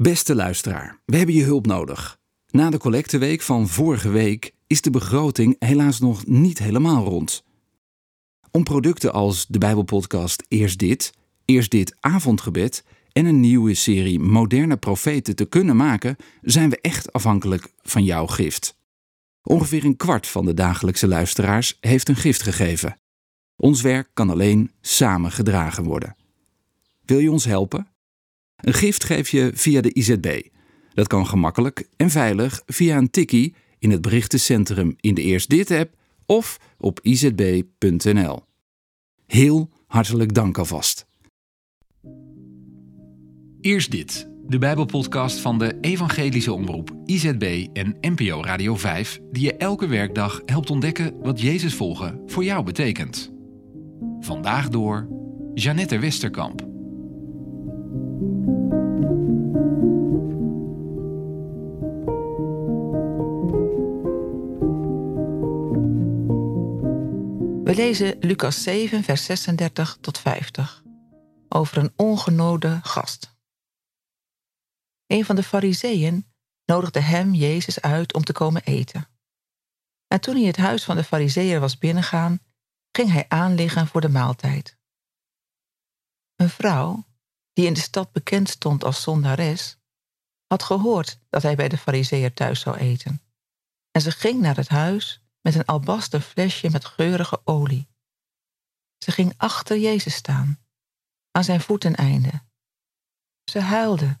Beste luisteraar, we hebben je hulp nodig. Na de collecteweek van vorige week is de begroting helaas nog niet helemaal rond. Om producten als de Bijbelpodcast Eerst Dit, Eerst Dit Avondgebed en een nieuwe serie Moderne Profeten te kunnen maken, zijn we echt afhankelijk van jouw gift. Ongeveer een kwart van de dagelijkse luisteraars heeft een gift gegeven. Ons werk kan alleen samen gedragen worden. Wil je ons helpen? Een gift geef je via de IZB. Dat kan gemakkelijk en veilig via een tikkie in het berichtencentrum in de Eerst Dit app of op izb.nl. Heel hartelijk dank alvast. Eerst dit, de Bijbelpodcast van de Evangelische Omroep IZB en NPO Radio 5, die je elke werkdag helpt ontdekken wat Jezus volgen voor jou betekent. Vandaag door Jeannette Westerkamp. Lezen Lucas 7, vers 36 tot 50 over een ongenode gast. Een van de fariseeën nodigde hem, Jezus, uit om te komen eten. En toen hij het huis van de fariseeën was binnengaan, ging hij aanliggen voor de maaltijd. Een vrouw, die in de stad bekend stond als zondares, had gehoord dat hij bij de fariseeën thuis zou eten. En ze ging naar het huis met een albasten flesje met geurige olie. Ze ging achter Jezus staan, aan zijn voeteneinde. Ze huilde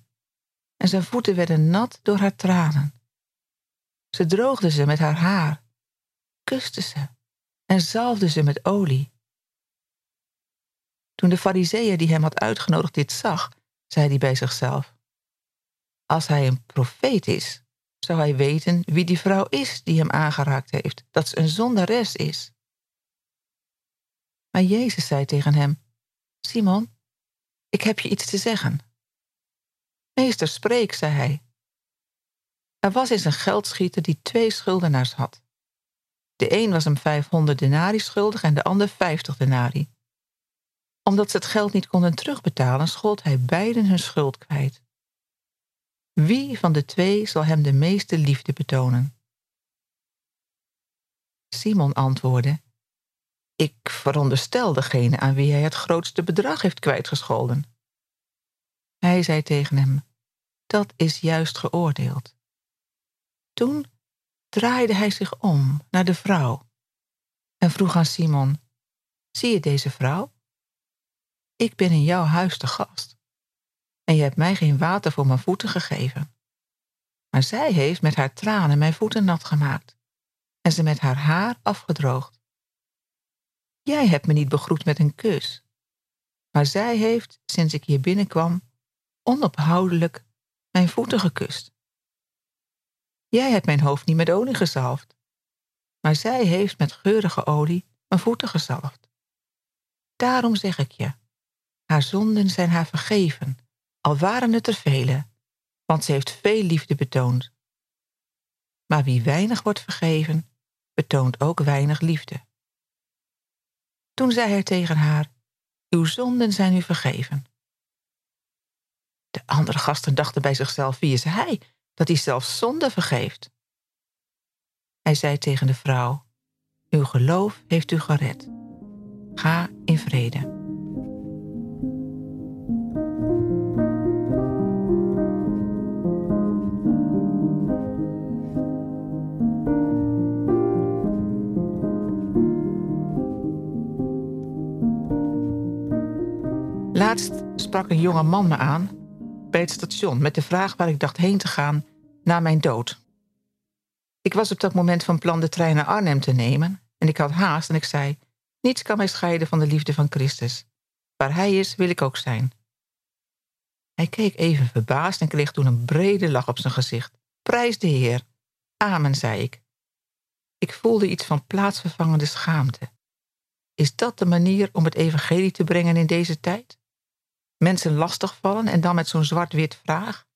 en zijn voeten werden nat door haar tranen. Ze droogde ze met haar haar, kuste ze en zalfde ze met olie. Toen de fariseeën die hem had uitgenodigd dit zag, zei hij bij zichzelf: Als hij een profeet is, zou hij weten wie die vrouw is die hem aangeraakt heeft, dat ze een zondares is. Maar Jezus zei tegen hem: Simon, ik heb je iets te zeggen. Meester, spreek, zei hij. Er was eens een geldschieter die twee schuldenaars had. De een was hem 500 denari schuldig en de ander 50 denari. Omdat ze het geld niet konden terugbetalen, schold hij beiden hun schuld kwijt. Wie van de twee zal hem de meeste liefde betonen? Simon antwoordde: Ik veronderstel degene aan wie hij het grootste bedrag heeft kwijtgescholden. Hij zei tegen hem: Dat is juist geoordeeld. Toen draaide hij zich om naar de vrouw en vroeg aan Simon: Zie je deze vrouw? Ik ben in jouw huis te gast en je hebt mij geen water voor mijn voeten gegeven. Maar zij heeft met haar tranen mijn voeten nat gemaakt en ze met haar haar afgedroogd. Jij hebt me niet begroet met een kus, maar zij heeft, sinds ik hier binnenkwam, onophoudelijk mijn voeten gekust. Jij hebt mijn hoofd niet met olie gezalfd, maar zij heeft met geurige olie mijn voeten gezalfd. Daarom zeg ik je, haar zonden zijn haar vergeven al waren het er vele, want ze heeft veel liefde betoond. Maar wie weinig wordt vergeven, betoont ook weinig liefde. Toen zei hij tegen haar, uw zonden zijn u vergeven. De andere gasten dachten bij zichzelf, wie is hij, dat hij zelfs zonde vergeeft? Hij zei tegen de vrouw, uw geloof heeft u gered. Ga in vrede. Laatst sprak een jonge man me aan bij het station met de vraag waar ik dacht heen te gaan na mijn dood. Ik was op dat moment van plan de trein naar Arnhem te nemen en ik had haast en ik zei: Niets kan mij scheiden van de liefde van Christus. Waar hij is, wil ik ook zijn. Hij keek even verbaasd en kreeg toen een brede lach op zijn gezicht. Prijs de Heer. Amen, zei ik. Ik voelde iets van plaatsvervangende schaamte. Is dat de manier om het evangelie te brengen in deze tijd? Mensen lastigvallen en dan met zo'n zwart-wit vraag?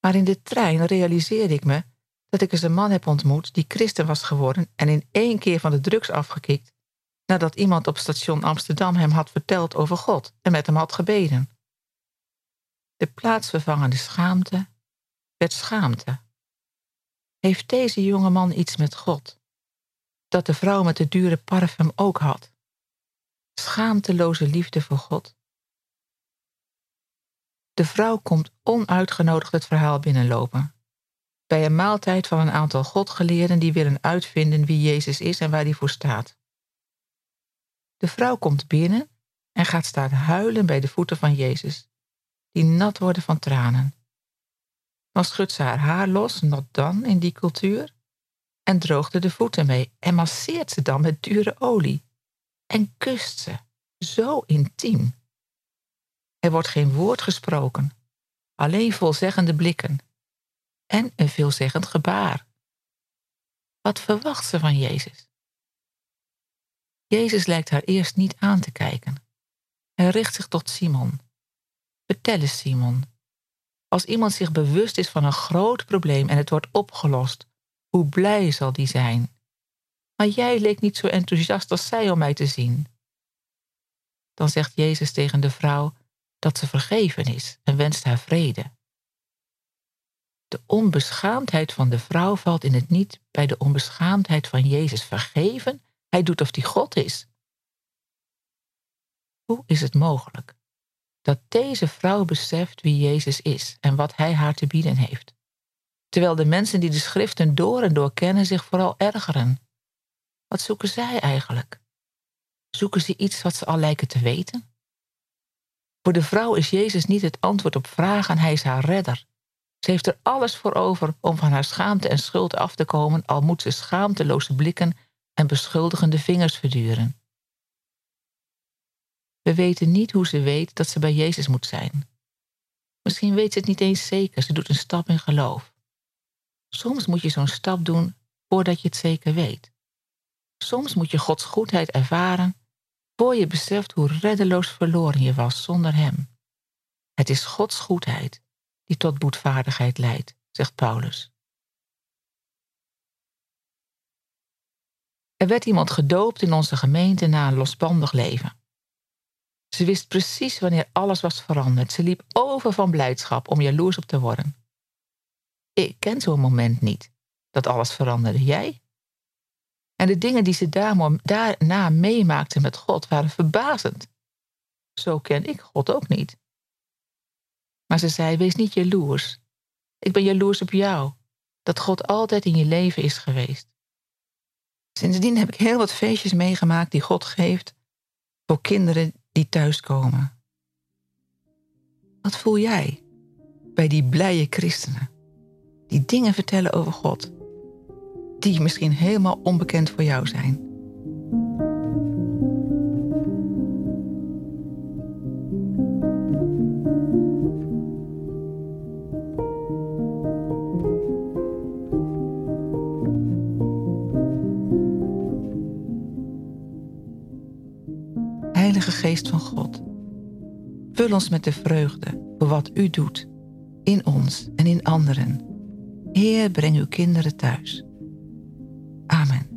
Maar in de trein realiseerde ik me dat ik eens een man heb ontmoet die christen was geworden en in één keer van de drugs afgekikt nadat iemand op station Amsterdam hem had verteld over God en met hem had gebeden. De plaatsvervangende schaamte werd schaamte. Heeft deze jonge man iets met God? Dat de vrouw met de dure parfum ook had. Schaamteloze liefde voor God. De vrouw komt onuitgenodigd het verhaal binnenlopen. Bij een maaltijd van een aantal godgeleerden die willen uitvinden wie Jezus is en waar hij voor staat. De vrouw komt binnen en gaat staan huilen bij de voeten van Jezus, die nat worden van tranen. Dan schudt ze haar haar los, not dan in die cultuur, en droogde de voeten mee en masseert ze dan met dure olie en kust ze, zo intiem. Er wordt geen woord gesproken, alleen volzeggende blikken en een veelzeggend gebaar. Wat verwacht ze van Jezus? Jezus lijkt haar eerst niet aan te kijken. Hij richt zich tot Simon. Vertel eens, Simon. Als iemand zich bewust is van een groot probleem en het wordt opgelost, hoe blij zal die zijn? Maar jij leek niet zo enthousiast als zij om mij te zien. Dan zegt Jezus tegen de vrouw dat ze vergeven is en wenst haar vrede. De onbeschaamdheid van de vrouw valt in het niet bij de onbeschaamdheid van Jezus vergeven. Hij doet of die God is. Hoe is het mogelijk dat deze vrouw beseft wie Jezus is en wat hij haar te bieden heeft? Terwijl de mensen die de schriften door en door kennen zich vooral ergeren. Wat zoeken zij eigenlijk? Zoeken ze iets wat ze al lijken te weten? Voor de vrouw is Jezus niet het antwoord op vragen, hij is haar redder. Ze heeft er alles voor over om van haar schaamte en schuld af te komen, al moet ze schaamteloze blikken en beschuldigende vingers verduren. We weten niet hoe ze weet dat ze bij Jezus moet zijn. Misschien weet ze het niet eens zeker, ze doet een stap in geloof. Soms moet je zo'n stap doen voordat je het zeker weet. Soms moet je Gods goedheid ervaren voor je beseft hoe reddeloos verloren je was zonder Hem. Het is Gods goedheid die tot boetvaardigheid leidt, zegt Paulus. Er werd iemand gedoopt in onze gemeente na een losbandig leven. Ze wist precies wanneer alles was veranderd. Ze liep over van blijdschap om jaloers op te worden. Ik ken zo'n moment niet, dat alles veranderde. Jij? En de dingen die ze daarna meemaakte met God waren verbazend. Zo ken ik God ook niet. Maar ze zei: Wees niet jaloers. Ik ben jaloers op jou, dat God altijd in je leven is geweest. Sindsdien heb ik heel wat feestjes meegemaakt die God geeft voor kinderen die thuiskomen. Wat voel jij bij die blije christenen die dingen vertellen over God, die misschien helemaal onbekend voor jou zijn? Heilige Geest van God, vul ons met de vreugde voor wat U doet, in ons en in anderen. Heer, breng uw kinderen thuis. Amen.